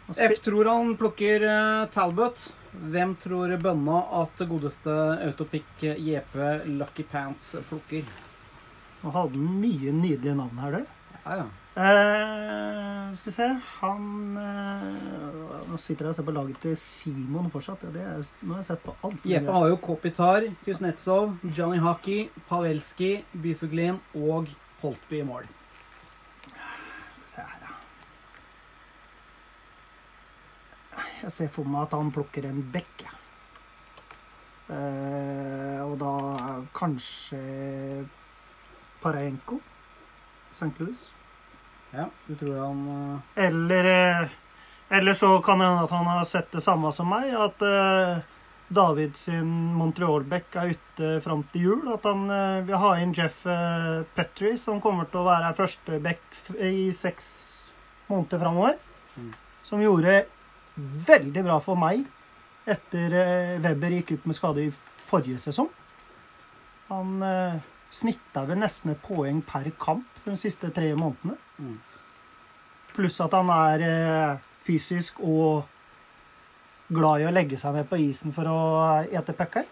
F tror han plukker eh, Talbot. Hvem tror Bønna at godeste Autopic JP Lucky Pants plukker? Nå hadde han mye nydelige navn her, du. Ja, ja. Eh, skal vi se Han uh, Nå sitter jeg og ser på laget til Simon fortsatt. Ja, det er, nå har jeg sett på alt. Jeppe har jo Kopitar, Kuznetsov, Johnny Hockey, Pavelski, Byfuglin og Holtby i mål. Skal vi se her, ja. Jeg ser for meg at han plukker en bekk. jeg. Uh, og da kanskje Parajenko. St. Louis. Ja, du tror han uh... Eller, eh, eller så kan det hende at han har sett det samme som meg, at uh, David sin Montreal-back er ute fram til jul. At han uh, vil ha inn Jeff uh, Petry, som kommer til å være første back i seks måneder framover. Mm. Som gjorde veldig bra for meg etter Weber gikk ut med skade i forrige sesong. Han snitta vel nesten et poeng per kamp de siste tre månedene. mm. Pluss at han er eh, fysisk og glad i å legge seg ned på isen for å ete pucker.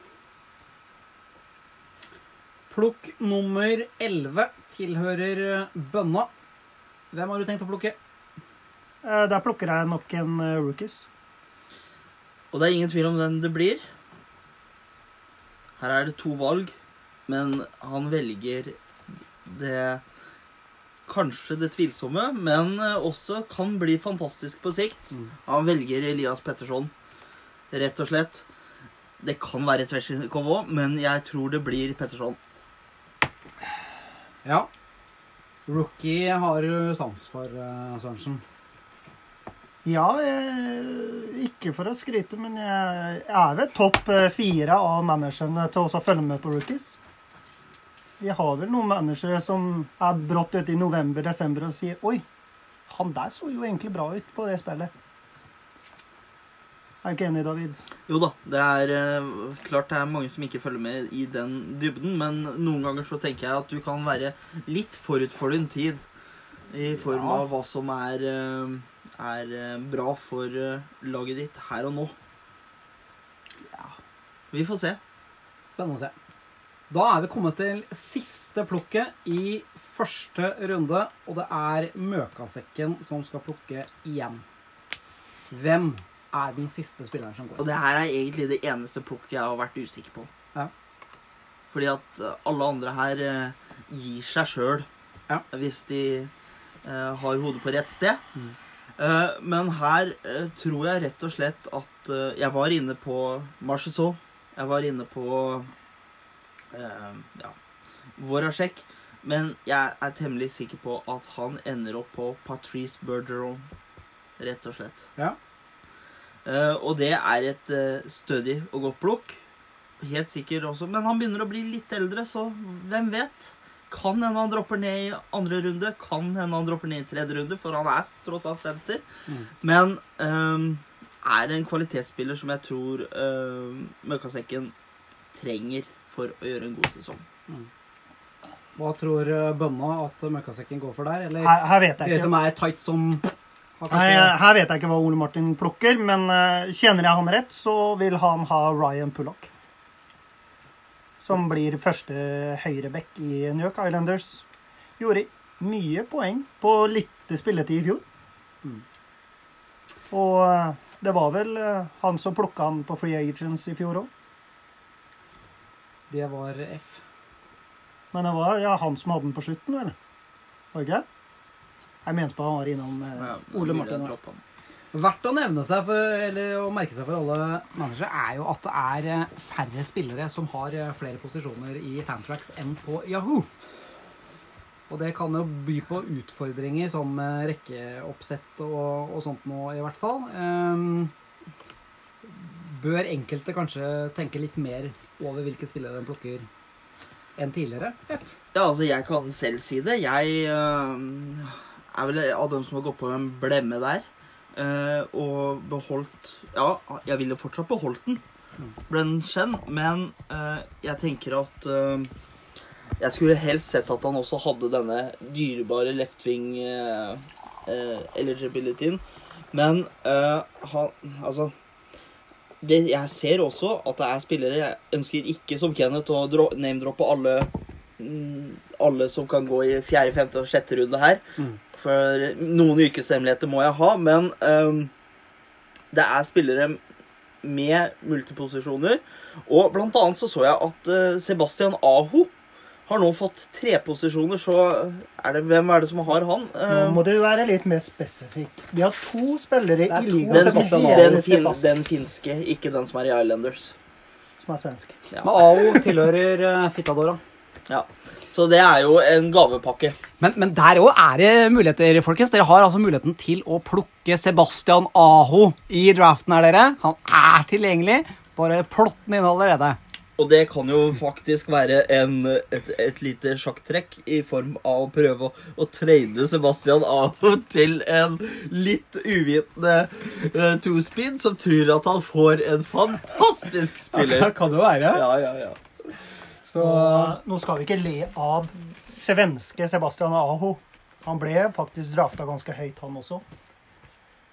Plukk nummer 11 tilhører eh, Bønna. Hvem har du tenkt å plukke? Eh, der plukker jeg nok en uh, rookies. Og det er ingen tvil om hvem det blir. Her er det to valg, men han velger det Kanskje det tvilsomme, men eh, også kan bli fantastisk på sikt. Mm. Han velger Elias Petterson, rett og slett. Det kan være Svetsjnikov òg, men jeg tror det blir Petterson. Ja. Rookie har du sans for, uh, Sørensen. Ja, jeg, ikke for å skryte, men jeg er ved topp eh, fire av managerne til også å følge med på rookies. Vi har vel noen managere som er brått ute i november-desember og sier Oi, han der så jo egentlig bra ut på det spillet. Er ikke enig, David? Jo da, det er eh, klart det er mange som ikke følger med i den dybden, men noen ganger så tenker jeg at du kan være litt forut for din tid i form Ja. av hva som er, eh, er eh, bra for laget ditt her og nå. Ja, vi får se. Spennende å se. Da er vi kommet til siste plukket i første runde, og det er Møkasekken som skal plukke igjen. Hvem er den siste spilleren som Og går? det her er egentlig det eneste plukket jeg har vært usikker på. Ja. Fordi at eh, alle andre her eh, gir seg sjøl Ja. hvis de eh, har hodet på rett sted. Mm. Men her tror jeg rett og slett at Jeg var inne på Marchesau. Jeg var inne på eh, ja, Vorasjek. Men jeg er temmelig sikker på at han ender opp på Patrice Bergeron, rett og slett. Ja. Uh, og det er et uh, stødig og godt plukk. Helt sikker også. Men han begynner å bli litt eldre, så hvem vet? Kan hende han dropper ned i andre runde. Kan hende han dropper ned i tredje runde, for han er tross alt senter. Mm. Men um, er en kvalitetsspiller som jeg tror uh, Møkkasekken trenger for å gjøre en god sesong. Hva tror eh, Bønna at Møkkasekken går for der? Eller Her, her vet jeg det ikke. som er tight som Nei, kanskje- her vet jeg ikke hva Ole Martin plukker, men uh, kjenner jeg han rett, så vil han ha Ryan Pullock. Som blir første høyreback i New York Islanders. Gjorde mye poeng på lite spilletid i fjor. Mm. Og eh, det var vel eh, han som plukka han på Free Agents i fjor òg. Det var F. Men det var ja, han som hadde den på slutten, vel? Var det ikke? Jeg mente på han var innom eh, Ja, Ole Martin. Verdt å nevne seg for, eller å merke seg for alle managere er jo at det er eh, færre spillere som har eh, flere posisjoner i Fantracks enn på Yahoo. Og det kan jo by på utfordringer som eh, rekkeoppsett og, og sånt nå, i hvert fall. Um, bør enkelte kanskje tenke litt mer over hvilke spillere den plukker enn tidligere? Ja, altså, jeg kan selv si det. Jeg øh, er vel av dem som har gått på en blemme der. øh, og beholdt Ja, jeg ville fortsatt beholdt den. Den kjent, men øh, jeg tenker at Jeg skulle helst sett at han også hadde denne dyrebare left wing eligibilityen. Men han Altså det, jeg ser også at det er spillere Jeg ønsker ikke som Kenneth å name-droppe alle mm, alle som kan gå i fjerde, femte og sjette runde her. Mm. For noen yrkeshemmeligheter må jeg ha, men um, det er spillere med multiposisjoner. Og blant annet så så jeg at øh, Sebastian Aho har nå fått tre posisjoner, så er det, hvem er det som har han? Nå Uh, må du være litt mer spesifikk. Vi har to spillere er i ligaen den, den, fin, den finske, ikke den som er i Islanders. som er svensk. Ja. Men AO tilhører uh, Fittadora. Ja. Så det er jo en gavepakke. Men, men der òg er det muligheter, folkens. Dere har altså muligheten til å plukke Sebastian Aho i draften her, dere. Han er tilgjengelig. Bare plott den inn allerede. Og det kan jo faktisk være en, et, et lite sjakktrekk i form av å prøve å, å trade Sebastian Aho til en litt uvitende uh, two-speed som tror at han får en fantastisk spiller. kan det være. Ja, ja, ja. Så nå skal vi ikke le av svenske Sebastian Aho. Han ble faktisk drafta ganske høyt, han også.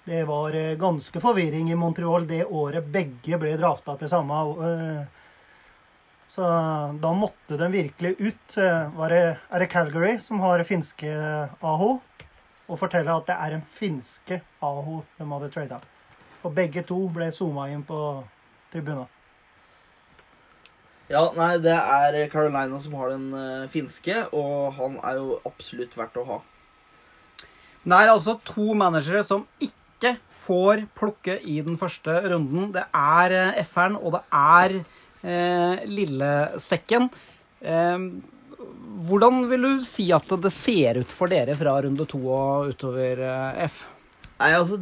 Det var eh, ganske forvirring i Montreal det året begge ble drafta til samme eh, Så da måtte de virkelig ut. Eh, Var det, er det Calgary som har finske Aho? Og fortelle at det er en finske Aho de hadde trada. For begge to ble zooma inn på tribunen. ja, nei, det er Carolina som har den uh, finske, og han er jo absolutt verdt å ha. Det er altså to managere som ikke får plukke i den første runden. Det er uh, F-eren, og det er eh, Lillesekken. Eh, hvordan vil du si at det ser ut for dere fra runde to og utover eh, F? Nei, altså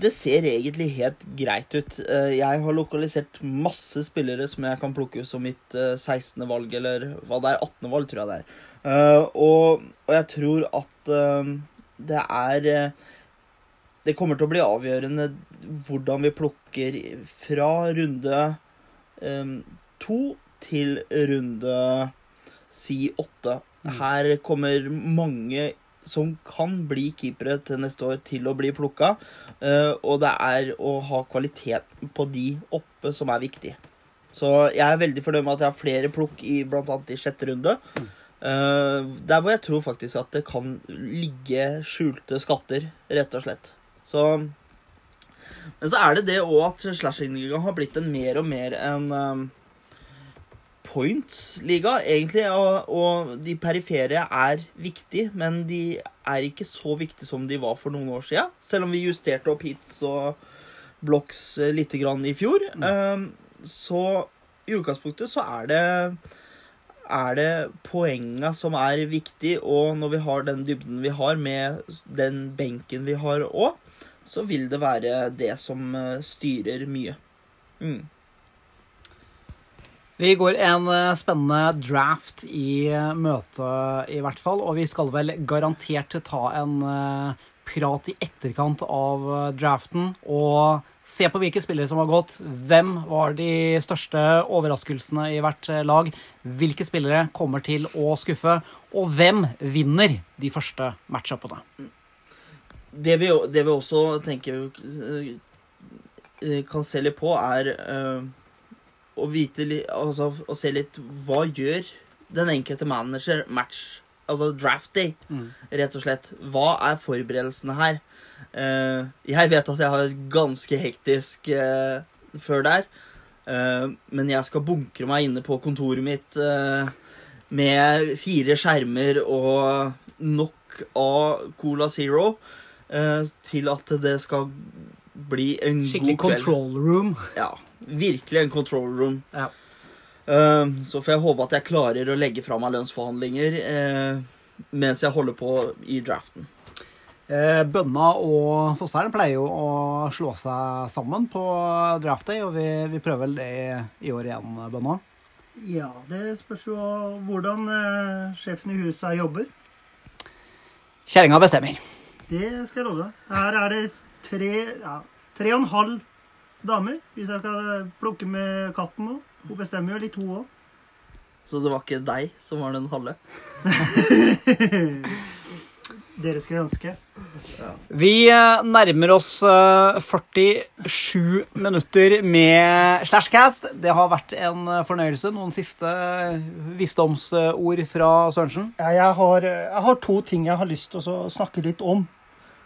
Det ser egentlig helt greit ut. Eh, Jeg har lokalisert masse spillere som jeg kan plukke ut som mitt eh, 16. valg, eller hva det er. 18. valg, tror jeg det er. Eh, Og, og jeg tror at eh, det er eh, Det kommer til å bli avgjørende hvordan vi plukker fra runde eh, to til runde si åtte. Her kommer mange som kan bli keepere til neste år, til å bli plukka. Eh, og det er å ha kvalitet på de oppe som er viktig. Så jeg er veldig fornøyd med at jeg har flere plukk i bl.a. i sjette runde. Eh, der hvor jeg tror faktisk at det kan ligge skjulte skatter, rett og slett. Så Men så er det det òg at slashing-ligaen har blitt en mer og mer en um, points-liga, egentlig. Og, og de perifere er viktige, men de er ikke så viktige som de var for noen år siden. Selv om vi justerte opp hits og blocks eh, lite grann i fjor. Um, så i utgangspunktet så er det er det poenga som er viktig, og når vi har den dybden vi har med den benken vi har òg, så vil det være det som eh, styrer mye. Mm. Vi går en eh, spennende draft i eh, møte, i hvert fall. Og vi skal vel garantert ta en prat i etterkant av draften og se på hvilke spillere som har gått. Hvem var de største overraskelsene i hvert lag? Hvilke spillere kommer til å skuffe? Og hvem vinner de første matchupene? Det, vi, det vi også tenker eh, kan se litt på, er uh, å vite Altså å se litt Hva gjør den enkelte manager match? Altså draft day, Mm. rett og slett. Hva er forberedelsene her? Uh, jeg vet at jeg har et ganske hektisk uh, før der. Men jeg skal bunkre meg inne på kontoret mitt med fire skjermer og nok av Cola Zero til at det skal bli en Skikkelig god kveld. control room. Ja, virkelig en control room. Ja. Eh, så får jeg håpe at jeg klarer å legge fra meg lønnsforhandlinger eh, mens jeg holder på i draften. Eh, Bønna og Fosseren pleier jo å slå seg sammen på draft day, og vi, vi prøver vel det i, i år igjen, Bønna. Ja, det spørs jo hvordan eh, sjefen i huset jobber. Kjerringa bestemmer. Det skal jeg love deg. Her er det tre, ja, tre og en halv damer, hvis jeg skal plukke med katten nå. Hun bestemmer jo litt, hun òg. Så det var ikke deg som var den halve? Dere skulle ønske. Vi eh, nærmer oss eh, 47 minutter med Slashcast. Det har vært en eh, fornøyelse. Noen siste eh, visdomsord fra Sørensen? Jeg, har, jeg har to ting jeg har lyst til å snakke litt om.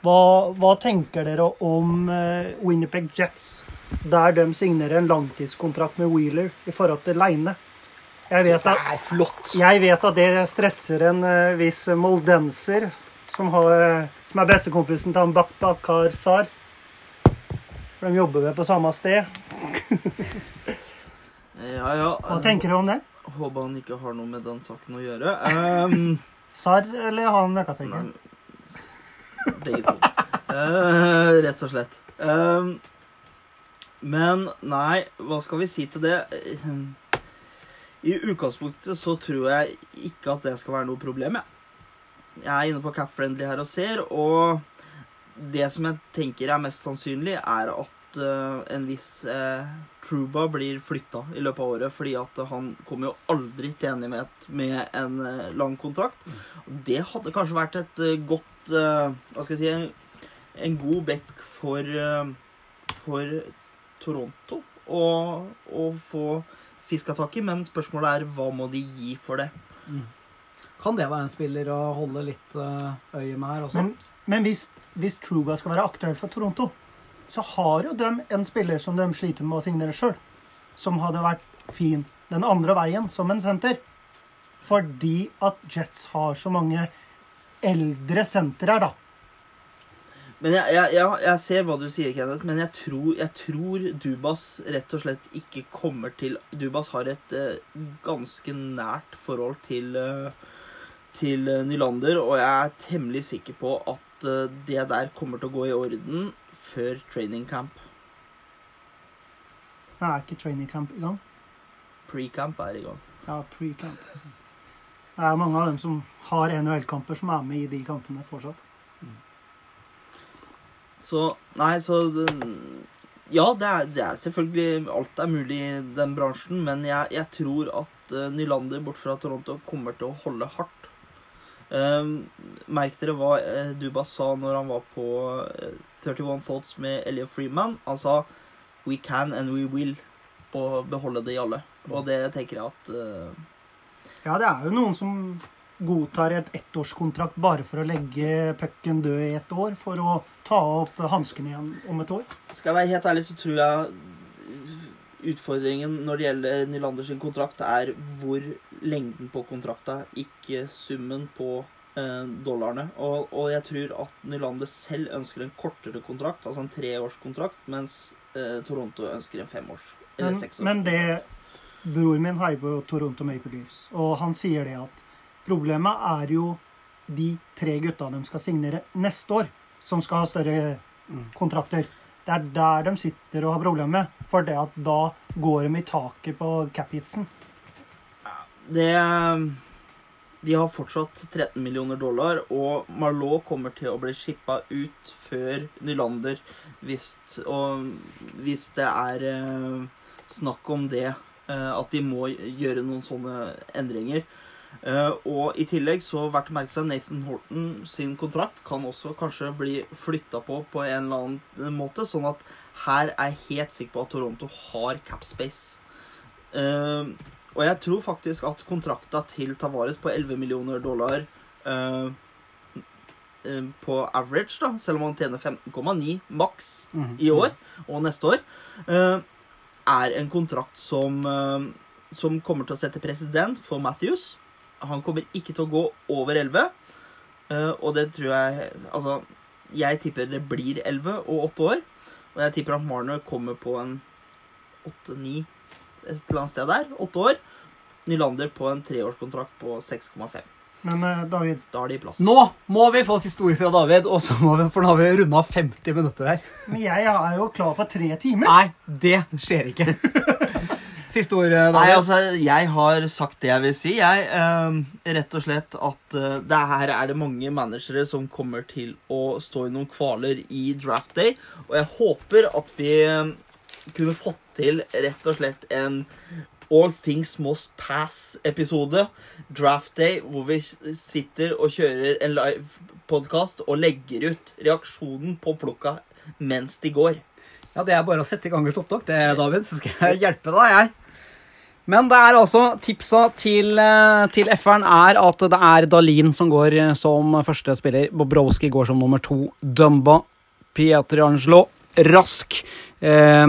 Hva, hva tenker dere om eh, Winnipeg Jets, der de signerer en langtidskontrakt med Wheeler i forhold til Leine? Jeg vet at, jeg vet at det stresser en eh, viss moldenser, som, har, som er bestekompisen til han Bakbakar Sar. For de jobber vel på samme sted. Ja, ja. Hva tenker du om det? Håper han ikke har noe med den saken å gjøre. Um, Sar eller han møkkasekken? Begge to. Uh, rett og slett. Um, men nei, hva skal vi si til det? I utgangspunktet så tror jeg ikke at det skal være noe problem, jeg. Jeg er inne på CapFriendly her og ser, og det som jeg tenker er mest sannsynlig, er at uh, en viss uh, Truba blir flytta i løpet av året, fordi at han kommer jo aldri til enighet med en uh, lang kontrakt. Det hadde kanskje vært et godt eh, Hva skal jeg si En, en god back for, eh, for Toronto å, å få fiska tak i, men spørsmålet er hva må de gi for det? Kan det være en spiller å holde litt eh, øye med her også? Men, men hvis, hvis Truga skal være aktuell for Toronto, så har jo de en spiller som de sliter med å signere sjøl, som hadde vært fin den andre veien som en senter. Fordi at Jets har så mange eldre senter her, da. Men jeg, jeg, jeg, jeg ser hva du sier, Kenneth, men jeg tror, jeg tror Dubas rett og slett ikke kommer til Dubas har et eh, ganske nært forhold til, eh, til Nylander, og jeg er temmelig sikker på at eh, det der kommer til å gå i orden før training camp. Nå er ikke training camp i gang. Pre-camp er i gang. Ja, pre-camp. Det er mange av dem som har NHL-kamper, som er med i de kampene fortsatt. Så Nei, så Ja, det er, det er selvfølgelig Alt er mulig i den bransjen, men jeg, jeg tror at eh, Nylander bort fra Toronto kommer til å holde hardt. Um, merk dere hva uh, Dubas sa når han var på eh, 31 Thoughts med Elliot Freeman. Han sa 'We can and we will' og beholde det i alle. Og det tenker jeg at eh, Ja, det er jo noen som godtar et ettårskontrakt bare for å legge pucken død i ett år, for å ta opp hanskene igjen om et år. Skal jeg være helt ærlig, så tror jeg utfordringen når det gjelder Nylanders kontrakt, er hvor lengden på kontrakta, ikke summen på eh, dollarene. Og, og jeg tror at Nylander selv ønsker en kortere kontrakt, altså en treårskontrakt, mens eh, Toronto ønsker en femårs eller Men, seksårskontrakt. men det Bror min heier på Toronto Maple Leafs, og han sier det at problemet er jo de tre gutta de skal signere neste år, som skal ha større kontrakter. Det er der de sitter og har problemer med, for det at da går de i taket på cap-hitsen. Det De har fortsatt 13 millioner dollar, og Marlowe kommer til å bli shippa ut før Nylander hvis, og hvis det er eh, snakk om det, eh, at de må gjøre noen sånne endringer. Eh, og i tillegg så verdt å merke seg Nathan Horton sin kontrakt kan også kanskje bli flytta på på en eller annen måte, sånn at her er jeg helt sikker på at Toronto har cap space. Eh, og jeg tror faktisk at kontrakta til Tavares på 11 millioner dollar eh, eh, på average, da, selv om han tjener 15,9 maks Mhm. i år og neste år, eh, er en kontrakt som, eh, som kommer til å sette president for Matthews. Han kommer ikke til å gå over 11, eh, og det tror jeg Altså, jeg tipper det blir 11 og 8 år, og jeg tipper at Marner kommer på en 8-9 et eller annet sted der. 8 år. Nylander på en treårskontrakt på 6,5. Men eh, David, Da har de plass. Nå må vi få siste ord fra David, og så må vi, for nå har vi runda 50 minutter her. men jeg er jo klar for tre timer. Nei, det skjer ikke. Siste ord, eh, David. Nei, altså, jeg har sagt det jeg vil si. Jeg, eh, rett og slett at uh, det her er det mange managere som kommer til å stå i noen kvaler i draft day. Og jeg håper at vi kunne fått til rett og slett en All Things Must Pass-episode. Draft day, hvor vi sitter og kjører en live podkast og legger ut reaksjonen på plukka mens de går. Ja, Det er bare å sette i gang et opptak, det, David, så skal jeg hjelpe deg, jeg. Men det er altså tipsa til, eh, til F-eren er at det er Dalin som går som første spiller. Bobrowski går som nummer to. Dumba, Pietrangelo, Rask, eh,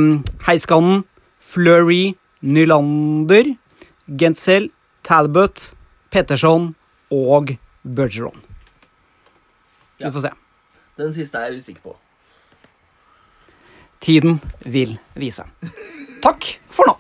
Heiskanen, Flurry, Nylander, Gentzel, Talbot, Petterson og Bergeron. Vi får se. Den siste er jeg usikker på. Tiden vil vise. Takk for nå.